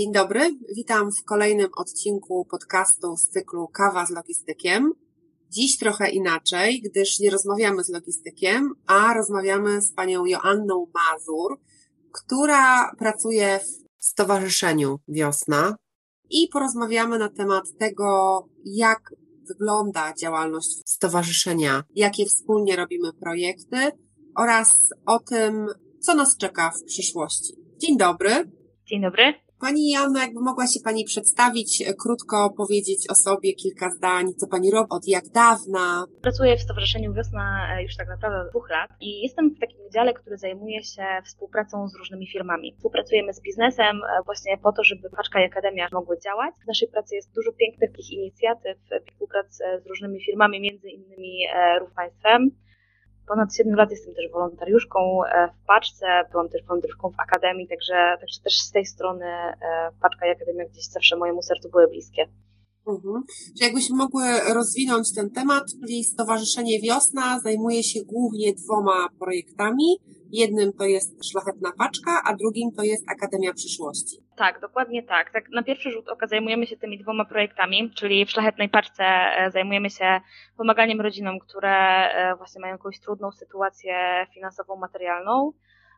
Dzień dobry, witam w kolejnym odcinku podcastu z cyklu Kawa z logistykiem. Dziś trochę inaczej, gdyż nie rozmawiamy z logistykiem, a rozmawiamy z panią Joanną Mazur, która pracuje w Stowarzyszeniu Wiosna i porozmawiamy na temat tego, jak wygląda działalność stowarzyszenia, jakie wspólnie robimy projekty oraz o tym, co nas czeka w przyszłości. Dzień dobry. Dzień dobry. Pani Joanna, jakby mogła się Pani przedstawić, e, krótko powiedzieć o sobie kilka zdań, co Pani robi, od jak dawna? Pracuję w Stowarzyszeniu Wiosna e, już tak naprawdę dwóch lat i jestem w takim wydziale, który zajmuje się współpracą z różnymi firmami. Współpracujemy z biznesem e, właśnie po to, żeby Paczka i Akademia mogły działać. W naszej pracy jest dużo pięknych inicjatyw, współpracy z różnymi firmami, między innymi Rów Państwem ponad 7 lat jestem też wolontariuszką e, w Paczce, byłam też wolontariuszką w Akademii, także, także też z tej strony e, Paczka i Akademia gdzieś zawsze mojemu sercu były bliskie. Mhm. Czy jakbyśmy mogły rozwinąć ten temat, czyli Stowarzyszenie Wiosna zajmuje się głównie dwoma projektami. Jednym to jest Szlachetna Paczka, a drugim to jest Akademia Przyszłości. Tak, dokładnie tak. tak. Na pierwszy rzut oka zajmujemy się tymi dwoma projektami, czyli w Szlachetnej Paczce e, zajmujemy się pomaganiem rodzinom, które e, właśnie mają jakąś trudną sytuację finansową, materialną.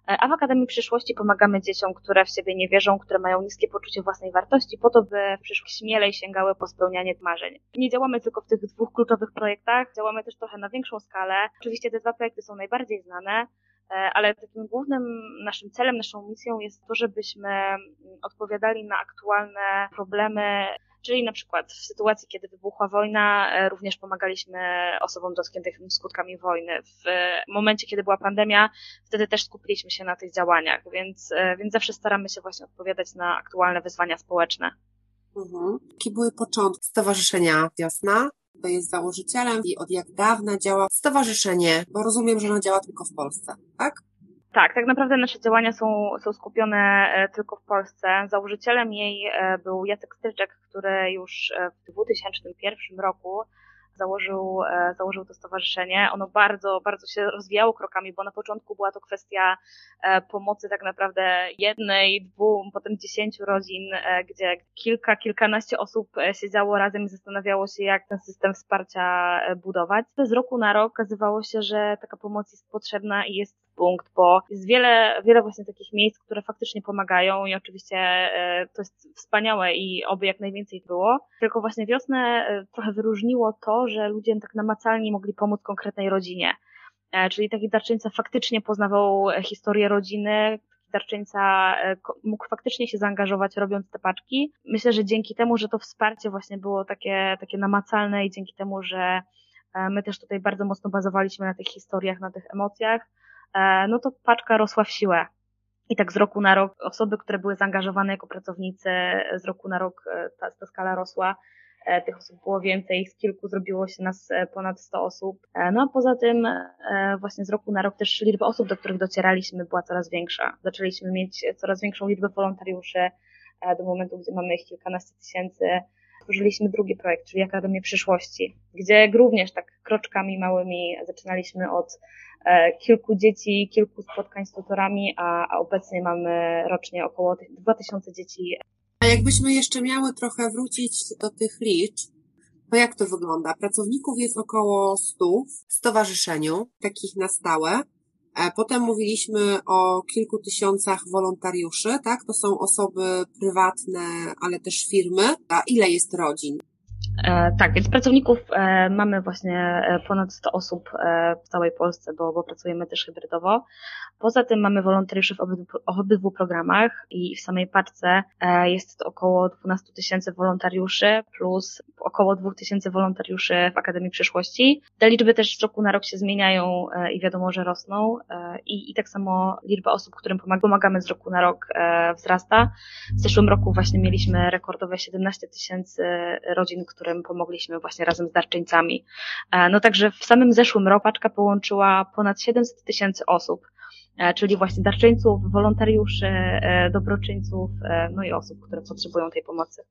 E, a w Akademii Przyszłości pomagamy dzieciom, które w siebie nie wierzą, które mają niskie poczucie własnej wartości, po to, by w przyszłości śmielej sięgały po spełnianie marzeń. Nie działamy tylko w tych dwóch kluczowych projektach, działamy też trochę na większą skalę. Oczywiście te dwa projekty są najbardziej znane, ale takim głównym naszym celem, naszą misją jest to, żebyśmy odpowiadali na aktualne problemy Czyli na przykład w sytuacji, kiedy wybuchła wojna, e, również pomagaliśmy osobom dotkniętym skutkami wojny. W momencie, kiedy była pandemia, wtedy też skupiliśmy się na tych działaniach, więc, e, więc zawsze staramy się właśnie odpowiadać na aktualne wyzwania społeczne. Mhm. Jakie były początki Stowarzyszenia Wiosna? To jest założycielem i od jak dawna działa stowarzyszenie, bo rozumiem, że ono działa tylko w Polsce, tak? Tak, tak naprawdę nasze działania są, są skupione e, tylko w Polsce. Założycielem jej e, był Jacek Stryczek, który już e, w 2001 roku założył, założył to stowarzyszenie. Ono bardzo, bardzo się rozwijało krokami, bo na początku była to kwestia pomocy tak naprawdę jednej, dwóm, potem dziesięciu rodzin, gdzie kilka, kilkanaście osób siedziało razem i zastanawiało się, jak ten system wsparcia budować. Z roku na rok okazywało się, że taka pomoc jest potrzebna i jest punkt, bo jest wiele, wiele właśnie takich miejsc, które faktycznie pomagają i oczywiście e, to jest wspaniałe i oby jak najwięcej było. Tylko właśnie wiosnę e, trochę wyróżniło to, że ludzie tak namacalnie mogli pomóc konkretnej rodzinie. E, czyli taki darczyńca faktycznie poznawał historię rodziny, darczyńca mógł faktycznie się zaangażować robiąc te paczki. Myślę, że dzięki temu, że to wsparcie właśnie było takie, takie namacalne i dzięki temu, że my też tutaj bardzo mocno bazowaliśmy na tych historiach, na tych emocjach, no to paczka rosła w siłę. I tak z roku na rok osoby, które były zaangażowane jako pracownicy, z roku na rok e, ta, ta skala rosła. E, tych osób było więcej, z kilku zrobiło się nas ponad 100 osób. No a poza tym właśnie z roku na rok też liczba osób, do których docieraliśmy była coraz większa. Zaczęliśmy mieć coraz większą liczbę wolontariuszy do momentu, gdzie mamy ich kilkanaście tysięcy. Stworzyliśmy drugi projekt, czyli Akademię Przyszłości, gdzie również tak kroczkami małymi zaczynaliśmy od E, kilku dzieci, kilku spotkań z tutorami, a, a obecnie mamy rocznie około 2000 dzieci. A jakbyśmy jeszcze miały trochę wrócić do tych liczb, to jak to wygląda? Pracowników jest około 100 w stowarzyszeniu, takich na stałe. E, potem mówiliśmy o kilku tysiącach wolontariuszy, tak? To są osoby prywatne, ale też firmy. A ile jest rodzin? E, tak, więc pracowników e, mamy właśnie e, ponad 100 osób w całej Polsce, bo, bo pracujemy też hybrydowo. Poza tym mamy wolontariuszy w obydwu, obydwu programach i w samej paczce jest to około 12 tysięcy wolontariuszy plus około 2 tysięcy wolontariuszy w Akademii Przyszłości. Te liczby też z roku na rok się zmieniają i wiadomo, że rosną i, i tak samo liczba osób, którym pomagamy z roku na rok wzrasta. W zeszłym roku właśnie mieliśmy rekordowe 17 tysięcy rodzin, które którym pomogliśmy właśnie razem z darczyńcami. E, no także w samym zeszłym roku paczka połączyła ponad 700 tysięcy osób, e, czyli właśnie darczyńców, wolontariuszy, e, dobroczyńców, no i osób, które potrzebują tej pomocy.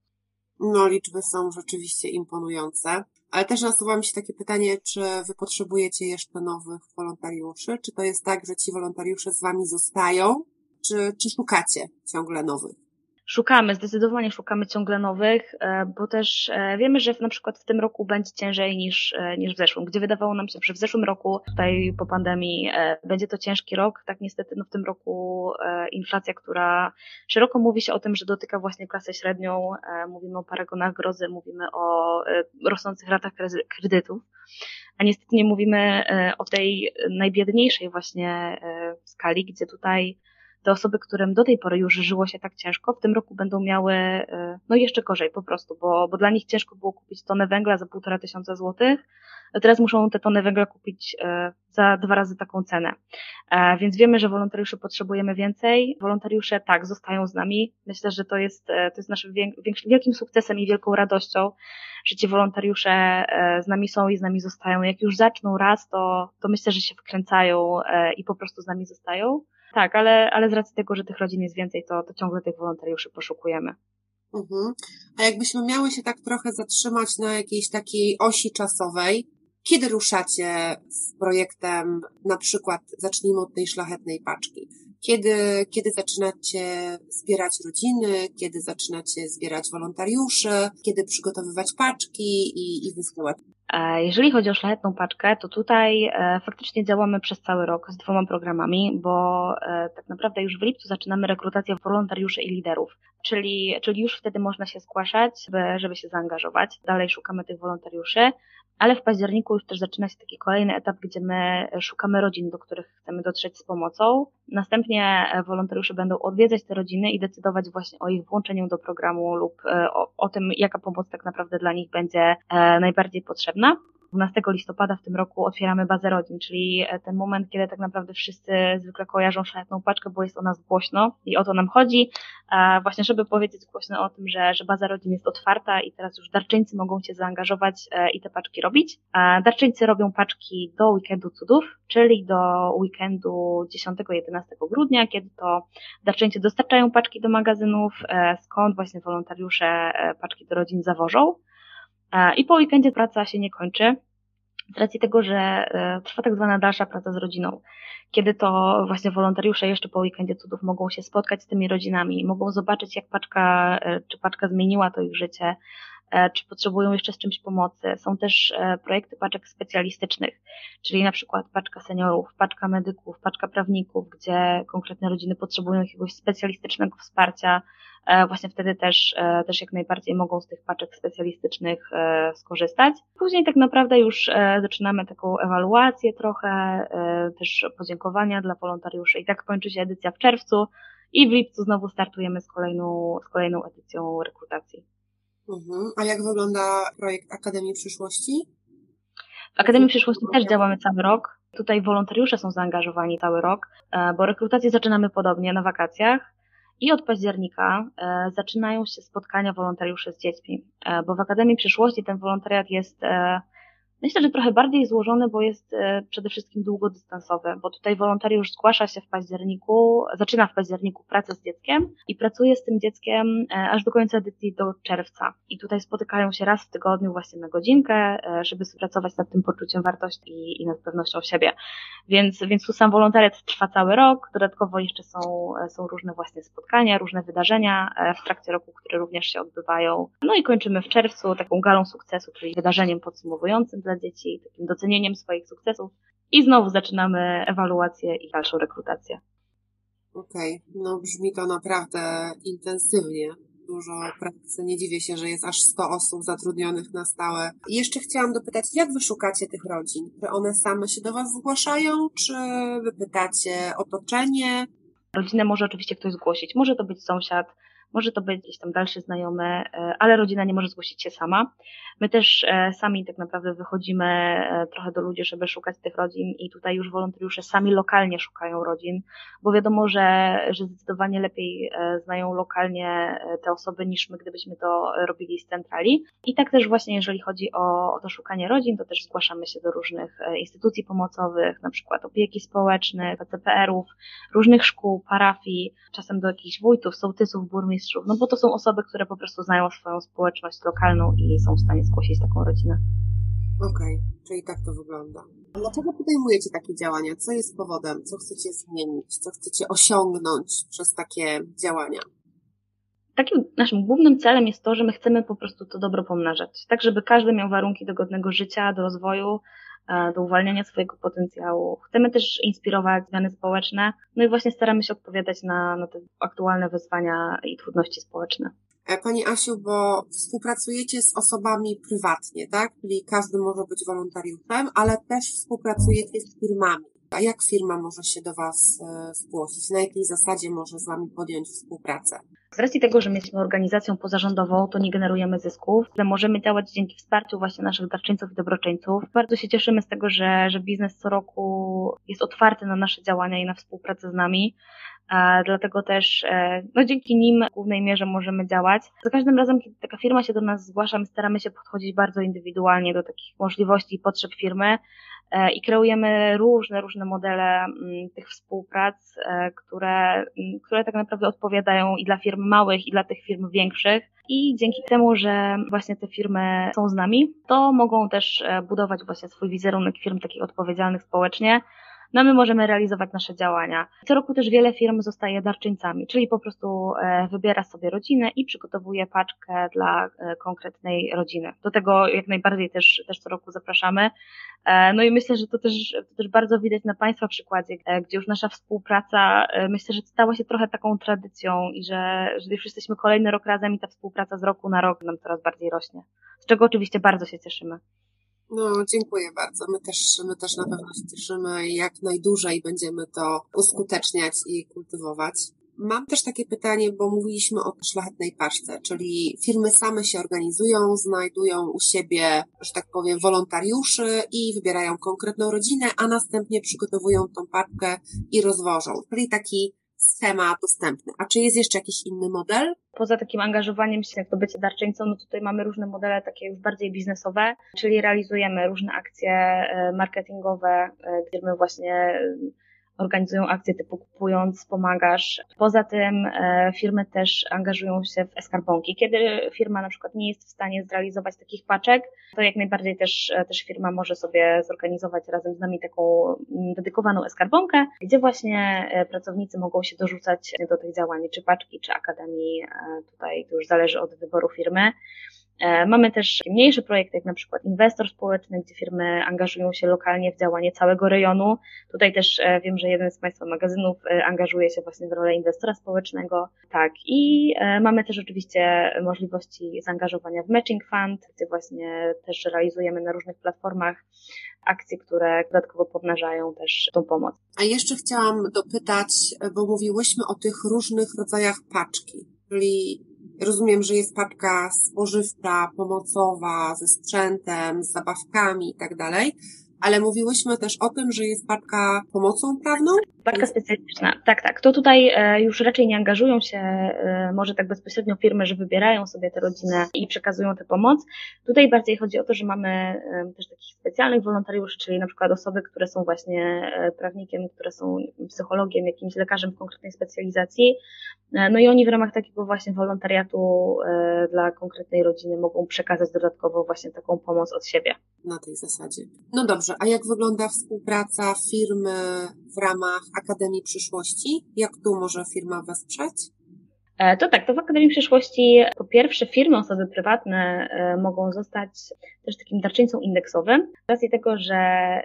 No, liczby są rzeczywiście imponujące. Ale też nasuwa mi się takie pytanie, czy wy potrzebujecie jeszcze nowych wolontariuszy? Czy to jest tak, że ci wolontariusze z wami zostają? Czy, czy szukacie ciągle nowych? Szukamy, zdecydowanie szukamy ciągle nowych, e, bo też e, wiemy, że na przykład w tym roku będzie ciężej niż, e, niż w zeszłym, gdzie wydawało nam się, że w zeszłym roku, tutaj po pandemii, będzie to ciężki rok. Tak niestety no w tym roku inflacja, która szeroko mówi się o tym, że dotyka właśnie klasę średnią, mówimy o paragonach grozy, mówimy o rosnących ratach kredytów, a niestety nie mówimy o tej najbiedniejszej właśnie skali, gdzie tutaj te osoby, którym do tej pory już żyło się tak ciężko, w tym roku będą miały e, no jeszcze gorzej po prostu, bo, bo dla nich ciężko było kupić tonę węgla za półtora tysiąca złotych, teraz muszą te tony węgla kupić e, za dwa razy taką cenę. E, więc wiemy, że wolontariuszy potrzebujemy więcej. Wolontariusze tak, zostają z nami. Myślę, że to jest, to jest naszym wielkim sukcesem i wielką radością, że ci wolontariusze z nami są i z nami zostają. Jak już zaczną raz, to, to myślę, że się wkręcają i po prostu z nami zostają. Tak, ale, ale z racji tego, że tych rodzin jest więcej, to, to ciągle tych wolontariuszy poszukujemy. Mhm. A jakbyśmy miały się tak trochę zatrzymać na jakiejś takiej osi czasowej, kiedy ruszacie z projektem, na przykład zacznijmy od tej szlachetnej paczki? Kiedy, kiedy zaczynacie zbierać rodziny, kiedy zaczynacie zbierać wolontariuszy, kiedy przygotowywać paczki i, i wysyłać? Jeżeli chodzi o szlachetną paczkę, to tutaj e, faktycznie działamy przez cały rok z dwoma programami, bo e, tak naprawdę już w lipcu zaczynamy rekrutację wolontariuszy i liderów, czyli, czyli już wtedy można się zgłaszać, żeby, żeby się zaangażować. Dalej szukamy tych wolontariuszy ale w październiku już też zaczyna się taki kolejny etap, gdzie my szukamy rodzin, do których chcemy dotrzeć z pomocą. Następnie wolontariusze będą odwiedzać te rodziny i decydować właśnie o ich włączeniu do programu lub e, o, o tym, jaka pomoc tak naprawdę dla nich będzie e, najbardziej potrzebna. 12 listopada w tym roku otwieramy bazę rodzin, czyli e, ten moment, kiedy tak naprawdę wszyscy zwykle kojarzą szlachetną paczkę, bo jest o nas głośno i o to nam chodzi. Właśnie, żeby powiedzieć głośno o tym, że, że baza rodzin jest otwarta i teraz już darczyńcy mogą się zaangażować e, i te paczki robić. Darczyńcy robią paczki do weekendu cudów, czyli do weekendu 10-11 grudnia, kiedy to darczyńcy dostarczają paczki do magazynów, e, skąd właśnie wolontariusze paczki do rodzin zawożą. E, I po weekendzie praca się nie kończy, z racji tego, że e, trwa tak zwana dalsza praca z rodziną, kiedy to właśnie wolontariusze jeszcze po weekendzie cudów mogą się spotkać z tymi rodzinami, mogą zobaczyć, jak paczka, e, czy paczka zmieniła to ich życie, czy potrzebują jeszcze z czymś pomocy. Są też projekty paczek specjalistycznych, czyli na przykład paczka seniorów, paczka medyków, paczka prawników, gdzie konkretne rodziny potrzebują jakiegoś specjalistycznego wsparcia, E, właśnie wtedy też, e, też jak najbardziej mogą z tych paczek specjalistycznych e, skorzystać. Później tak naprawdę już zaczynamy taką ewaluację trochę, też podziękowania dla wolontariuszy i tak kończy się edycja w czerwcu i w lipcu znowu startujemy z kolejną, z kolejną edycją rekrutacji. Mhm. A jak wygląda projekt Akademii Przyszłości? W Akademii Przyszłości też działamy cały rok. Tutaj wolontariusze są zaangażowani cały rok, bo rekrutację zaczynamy podobnie na wakacjach. I od października e, zaczynają się spotkania wolontariuszy z dziećmi, e, bo w Akademii Przyszłości ten wolontariat jest e, Myślę, że trochę bardziej złożony, bo jest e, przede wszystkim długodystansowy, bo tutaj wolontariusz zgłasza się w październiku, zaczyna w październiku pracę z dzieckiem i pracuje z tym dzieckiem e, aż do końca edycji do czerwca. I tutaj spotykają się raz w tygodniu właśnie na godzinkę, e, żeby pracować nad tym poczuciem wartości i, i nad pewnością siebie. Więc, więc tu sam wolontariat trwa cały rok, dodatkowo jeszcze są, są różne właśnie spotkania, różne wydarzenia w trakcie roku, które również się odbywają. No i kończymy w czerwcu taką galą sukcesu, czyli wydarzeniem podsumowującym dla dzieci, takim docenieniem swoich sukcesów i znowu zaczynamy ewaluację i dalszą rekrutację. Okej, okay. no brzmi to naprawdę intensywnie. dużo pracy. Nie dziwię się, że jest aż 100 osób zatrudnionych na stałe. I jeszcze chciałam dopytać, jak wy szukacie tych rodzin? Czy one same się do was zgłaszają, czy wy pytacie otoczenie? Rodzinę może oczywiście ktoś zgłosić. Może to być sąsiad, może to być gdzieś tam dalszy znajomy, e, ale rodzina nie może zgłosić się sama. My też e, sami tak naprawdę wychodzimy e, trochę do ludzi, żeby szukać tych rodzin i tutaj już wolontariusze sami lokalnie szukają rodzin, bo wiadomo, że, że zdecydowanie lepiej znają lokalnie te osoby niż my, gdybyśmy to robili z centrali. I tak też właśnie jeżeli chodzi o, o to szukanie rodzin, to też zgłaszamy się do różnych instytucji pomocowych, na przykład opieki społecznych, PCPR-ów, różnych szkół, parafii, czasem do jakichś wójtów, sołtysów, burmistrzów, burmistrzów, no bo to są osoby, które po prostu znają swoją społeczność lokalną i są w stanie zgłosić taką rodzinę. Okej, okay, czyli tak to wygląda. Dlaczego podejmujecie takie działania? Co jest powodem? Co chcecie zmienić? Co chcecie osiągnąć przez takie działania? Takim naszym głównym celem jest to, że my chcemy po prostu to dobro pomnażać, tak żeby każdy miał warunki do godnego życia, do rozwoju, do uwalniania swojego potencjału. Chcemy też inspirować zmiany społeczne, no i właśnie staramy się odpowiadać na, na te aktualne wyzwania i trudności społeczne. E, pani Asiu, bo współpracujecie z osobami prywatnie, tak? Czyli każdy może być wolontariuszem, ale też współpracujecie z firmami. A jak firma może się do Was e, zgłosić? Na jakiej zasadzie może z Wami podjąć współpracę? Z racji tego, że my jesteśmy organizacją pozarządową, to nie generujemy zysków, ale możemy działać dzięki wsparciu właśnie naszych darczyńców i dobroczyńców. Bardzo się cieszymy z tego, że, że biznes co roku jest otwarty na nasze działania i na współpracę z nami. Dlatego też e, no, dzięki nim w głównej mierze możemy działać. Za każdym razem, kiedy taka firma się do nas zgłasza, my staramy się podchodzić bardzo indywidualnie do takich możliwości i potrzeb firmy. E, i kreujemy różne, różne modele mm, tych współprac, e, które, mm, które tak naprawdę odpowiadają i dla firm małych, i dla tych firm większych. I dzięki temu, że właśnie te firmy są z nami, to mogą też e, budować właśnie swój wizerunek firm takich odpowiedzialnych społecznie, no my możemy realizować nasze działania. Co roku też wiele firm zostaje darczyńcami, czyli po prostu e, wybiera sobie rodzinę i przygotowuje paczkę dla e, konkretnej rodziny. Do tego jak najbardziej też, też co roku zapraszamy. E, no i myślę, że to też, to też bardzo widać na Państwa przykładzie, gdzie już nasza współpraca, myślę, że stała się trochę taką tradycją i że, że już jesteśmy kolejny rok razem i ta współpraca z roku na rok nam coraz bardziej rośnie. Z czego oczywiście bardzo się cieszymy. No, dziękuję bardzo. My też, my też na pewno się cieszymy i jak najdłużej będziemy to uskuteczniać i kultywować. Mam też takie pytanie, bo mówiliśmy o szlachetnej paczce, czyli firmy same się organizują, znajdują u siebie, że tak powiem, wolontariuszy i wybierają konkretną rodzinę, a następnie przygotowują tą paczkę i rozwożą. Czyli taki schemat dostępny. A czy jest jeszcze jakiś inny model? Poza takim angażowaniem się, jak to bycie darczyńcą, no tutaj mamy różne modele takie już bardziej biznesowe, czyli realizujemy różne akcje e, marketingowe, e, gdzie my właśnie organizują akcje typu kupując, pomagasz. Poza tym e, firmy też angażują się w eskarbonki. Kiedy firma na przykład nie jest w stanie zrealizować takich paczek, to jak najbardziej też, e, też firma może sobie zorganizować razem z nami taką mm, dedykowaną eskarbonkę, gdzie właśnie e, pracownicy mogą się dorzucać do tych działań, czy paczki, czy akademii. Tutaj to już zależy od wyboru firmy. E, mamy też mniejsze projekty, jak na przykład inwestor społeczny, gdzie firmy angażują się lokalnie w działanie całego rejonu. Tutaj też e, wiem, że jeden z Państwa magazynów e, angażuje się właśnie w rolę inwestora społecznego. Tak, i mamy też oczywiście możliwości zaangażowania w Matching Fund, gdzie właśnie też realizujemy na różnych platformach akcje, które dodatkowo pomnażają też tą pomoc. A jeszcze chciałam dopytać, bo mówiłyśmy o tych różnych rodzajach paczki, czyli Rozumiem, że jest paczka spożywcza, pomocowa, ze sprzętem, z zabawkami i tak dalej, ale mówiłyśmy też o tym, że jest paczka pomocą prawną? Paczka specjalistyczna, tak, tak. To tutaj e, już raczej nie angażują się e, może tak bezpośrednio firmy, że wybierają sobie tę rodzinę i przekazują tę pomoc. Tutaj bardziej chodzi o to, że mamy e, też takich specjalnych wolontariuszy, czyli na przykład osoby, które są właśnie prawnikiem, które są psychologiem, jakimś lekarzem w konkretnej specjalizacji. No i oni w ramach takiego właśnie wolontariatu dla konkretnej rodziny mogą przekazać dodatkowo właśnie taką pomoc od siebie. Na tej zasadzie. No dobrze, a jak wygląda współpraca firmy w ramach Akademii Przyszłości? Jak tu może firma wesprzeć? E, to tak, to w Akademii Przyszłości po pierwsze firmy, osoby prywatne e, mogą zostać też takim darczyńcą indeksowym. Z racji tego, że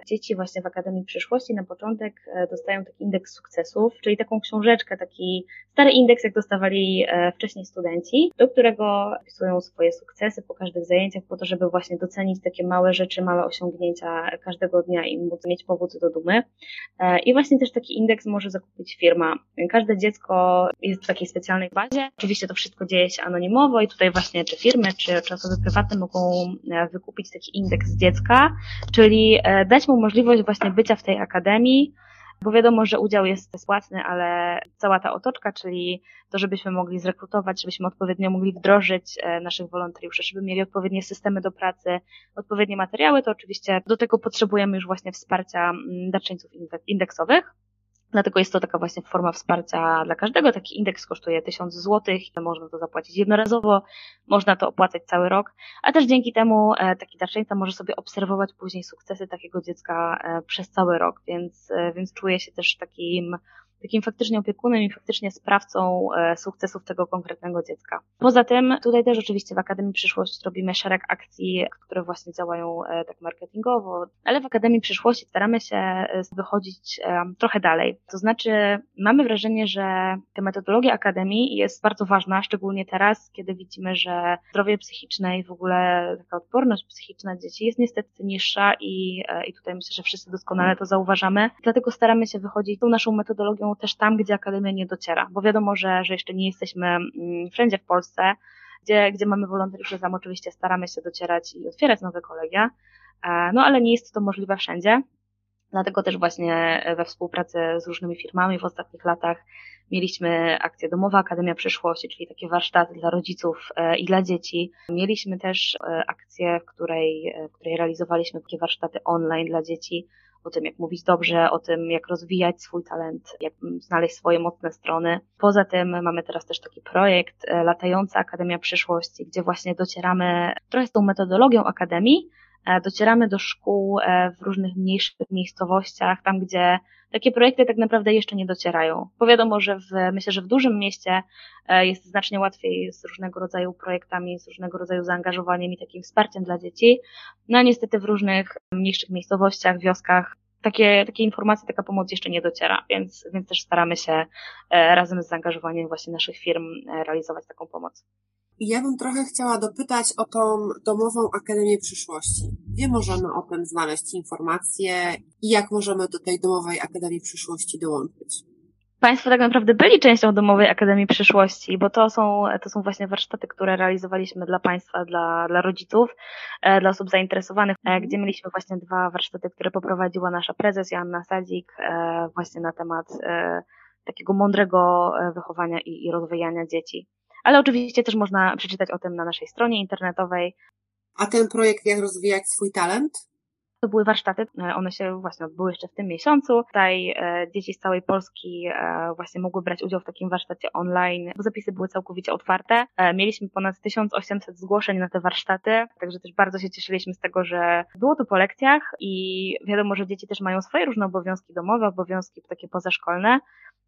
dzieci właśnie w Akademii Przyszłości na początek e, dostają taki indeks sukcesów, czyli taką książeczkę, taki stary indeks, jak dostawali e, wcześniej studenci, do którego wpisują swoje sukcesy po każdych zajęciach, po to, żeby właśnie docenić takie małe rzeczy, małe osiągnięcia każdego dnia i móc mieć powód do dumy. E, I właśnie też taki indeks może zakupić firma. Każde dziecko jest w takiej specjalnej bazie. Oczywiście to wszystko dzieje się anonimowo i tutaj właśnie czy firmy, czy, czy osoby prywatne mogą wykupić taki indeks dziecka, czyli e, dać mu możliwość właśnie bycia w tej akademii, bo wiadomo, że udział jest bezpłatny, ale cała ta otoczka, czyli to, żebyśmy mogli zrekrutować, żebyśmy odpowiednio mogli wdrożyć e, naszych wolontariuszy, żeby mieli odpowiednie systemy do pracy, odpowiednie materiały, to oczywiście do tego potrzebujemy już właśnie wsparcia mm, darczyńców indeksowych. Dlatego jest to taka właśnie forma wsparcia dla każdego. Taki indeks kosztuje 1000 zł, można to zapłacić jednorazowo, można to opłacać cały rok, a też dzięki temu e, taki darczyńca może sobie obserwować później sukcesy takiego dziecka e, przez cały rok, więc, e, więc czuje się też takim takim faktycznie opiekunem i faktycznie sprawcą e, sukcesów tego konkretnego dziecka. Poza tym, tutaj też oczywiście w Akademii Przyszłości robimy szereg akcji, które właśnie działają e, tak marketingowo, ale w Akademii Przyszłości staramy się e, wychodzić trochę dalej. To znaczy, mamy wrażenie, że ta metodologia Akademii jest bardzo ważna, szczególnie teraz, kiedy widzimy, że zdrowie psychiczne i w ogóle taka odporność psychiczna dzieci jest niestety niższa i, i tutaj myślę, że wszyscy doskonale to zauważamy. Dlatego staramy się wychodzić tą naszą metodologią też tam, gdzie Akademia nie dociera, bo wiadomo, że, że jeszcze nie jesteśmy mm, wszędzie w Polsce, gdzie, gdzie mamy wolontariuszy, tam oczywiście staramy się docierać i otwierać nowe kolegia, e, no ale nie jest to możliwe wszędzie. Dlatego też właśnie we współpracy z różnymi firmami w ostatnich latach mieliśmy akcję Domowa Akademia Przyszłości, czyli takie warsztaty dla rodziców e, i dla dzieci. Mieliśmy też e, akcję, w której, w której realizowaliśmy takie warsztaty online dla dzieci, o tym, jak mówić dobrze, o tym, jak rozwijać swój talent, jak znaleźć swoje mocne strony. Poza tym mamy teraz też taki projekt e, Latająca Akademia Przyszłości, gdzie właśnie docieramy trochę z tą metodologią Akademii, docieramy do szkół e, w różnych mniejszych miejscowościach, tam gdzie takie projekty tak naprawdę jeszcze nie docierają. Bo wiadomo, że w, myślę, że w dużym mieście jest znacznie łatwiej z różnego rodzaju projektami, z różnego rodzaju zaangażowaniem i takim wsparciem dla dzieci. No a niestety w różnych mniejszych miejscowościach, wioskach takie, takie informacje, taka pomoc jeszcze nie dociera, więc, więc też staramy się e, razem z zaangażowaniem właśnie naszych firm e, realizować taką pomoc. Ja bym trochę chciała dopytać o tą domową Akademię Przyszłości. Gdzie możemy o tym znaleźć informacje i jak możemy do tej domowej Akademii Przyszłości dołączyć? Państwo tak naprawdę byli częścią Domowej Akademii Przyszłości, bo to są, to są właśnie warsztaty, które realizowaliśmy dla Państwa, dla, dla rodziców, e, dla osób zainteresowanych, e, gdzie mieliśmy właśnie dwa warsztaty, które poprowadziła nasza prezes Joanna Sadzik e, właśnie na temat takiego mądrego wychowania i, i rozwijania dzieci. Ale oczywiście też można przeczytać o tym na naszej stronie internetowej. A ten projekt Jak rozwijać swój talent? To były warsztaty, e, one się właśnie odbyły jeszcze w tym miesiącu. Tutaj e, dzieci z całej Polski e, właśnie mogły brać udział w takim warsztacie online, bo zapisy były całkowicie otwarte. Mieliśmy ponad 1800 zgłoszeń na te warsztaty, także też bardzo się cieszyliśmy z tego, że było to po lekcjach i wiadomo, że dzieci też mają swoje różne obowiązki domowe, obowiązki takie pozaszkolne.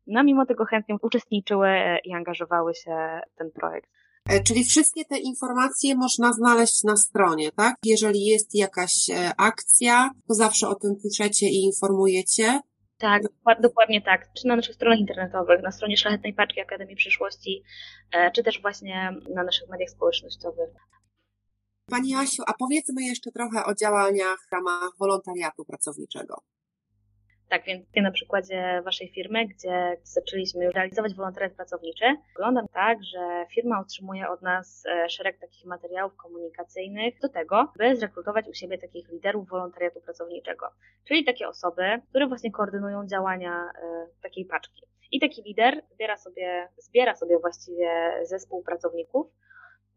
No mimo tego chętnie uczestniczyły i angażowały się w ten projekt. E, czyli wszystkie te informacje można znaleźć na stronie, tak? Jeżeli jest jakaś e, akcja, to zawsze o tym piszecie i informujecie. Tak, dokładnie tak. Czy na naszych stronach internetowych, na stronie Szlachetnej Paczki Akademii Przyszłości, e, czy też właśnie na naszych mediach społecznościowych. Pani Asiu, a powiedzmy jeszcze trochę o działaniach w ramach wolontariatu pracowniczego. Tak, więc na przykładzie Waszej firmy, gdzie zaczęliśmy realizować wolontariat pracowniczy, wygląda tak, że firma otrzymuje od nas e, szereg takich materiałów komunikacyjnych do tego, by zrekrutować u siebie takich liderów wolontariatu pracowniczego, czyli takie osoby, które właśnie koordynują działania e, takiej paczki. I taki lider zbiera sobie, zbiera sobie właściwie zespół pracowników,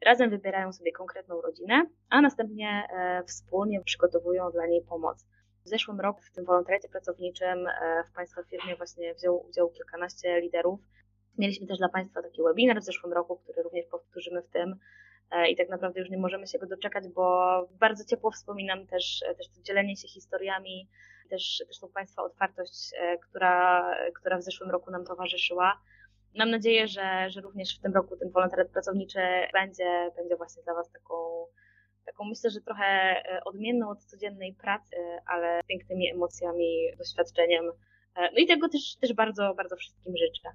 razem wybierają sobie konkretną rodzinę, a następnie e, wspólnie przygotowują dla niej pomoc. W zeszłym roku w tym wolontariacie pracowniczym e, w Państwa firmie właśnie wziął udział kilkanaście liderów. Mieliśmy też dla Państwa taki webinar w zeszłym roku, który również powtórzymy w tym e, i tak naprawdę już nie możemy się go doczekać, bo bardzo ciepło wspominam też, też to dzielenie się historiami, też, też tą Państwa otwartość, e, która, która w zeszłym roku nam towarzyszyła. Mam nadzieję, że, że również w tym roku ten wolontariat pracowniczy będzie, będzie właśnie dla Was taką taką myślę, że trochę odmienną od codziennej pracy, ale z pięknymi emocjami, doświadczeniem. No i tego też, też bardzo, bardzo wszystkim życzę.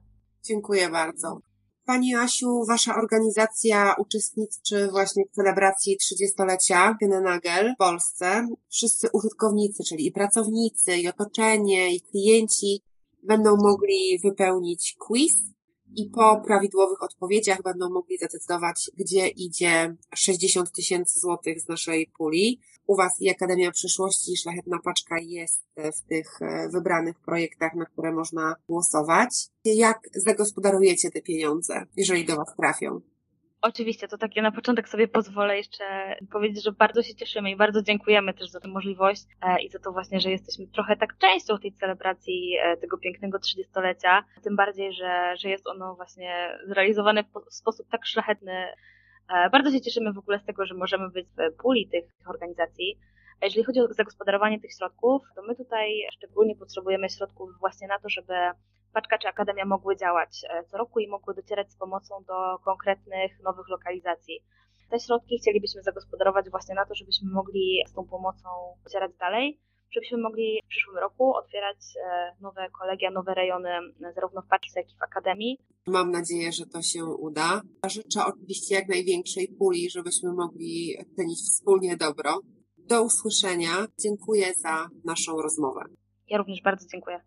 Dziękuję bardzo. Pani Asiu, Wasza organizacja uczestniczy właśnie w celebracji 30-lecia Nagel w Polsce. Wszyscy użytkownicy, czyli i pracownicy, i otoczenie, i klienci będą mogli wypełnić quiz i po prawidłowych odpowiedziach będą mogli zdecydować, gdzie idzie 60 tysięcy złotych z naszej puli. U Was i Akademia Przyszłości Szlachetna Paczka jest w tych e, wybranych projektach, na które można głosować. Jak zagospodarujecie te pieniądze, jeżeli do Was trafią? Oczywiście, to takie na początek sobie pozwolę jeszcze powiedzieć, że bardzo się cieszymy i bardzo dziękujemy też za tę możliwość e, i za to właśnie, że jesteśmy trochę tak częścią tej celebracji e, tego pięknego 30-lecia. Tym bardziej, że, że jest ono właśnie zrealizowane w sposób tak szlachetny. E, bardzo się cieszymy w ogóle z tego, że możemy być w puli tych organizacji. A jeżeli chodzi o zagospodarowanie tych środków, to my tutaj szczególnie potrzebujemy środków właśnie na to, żeby Paczka czy Akademia mogły działać e, co roku i mogły docierać z pomocą do konkretnych nowych lokalizacji. Te środki chcielibyśmy zagospodarować właśnie na to, żebyśmy mogli z tą pomocą docierać dalej, żebyśmy mogli w przyszłym roku otwierać e, nowe kolegia, nowe rejony, zarówno w Paczce, jak i w Akademii. Mam nadzieję, że to się uda. Życzę oczywiście jak największej puli, żebyśmy mogli czynić wspólnie dobro. Do usłyszenia. Dziękuję za naszą rozmowę. Ja również bardzo dziękuję.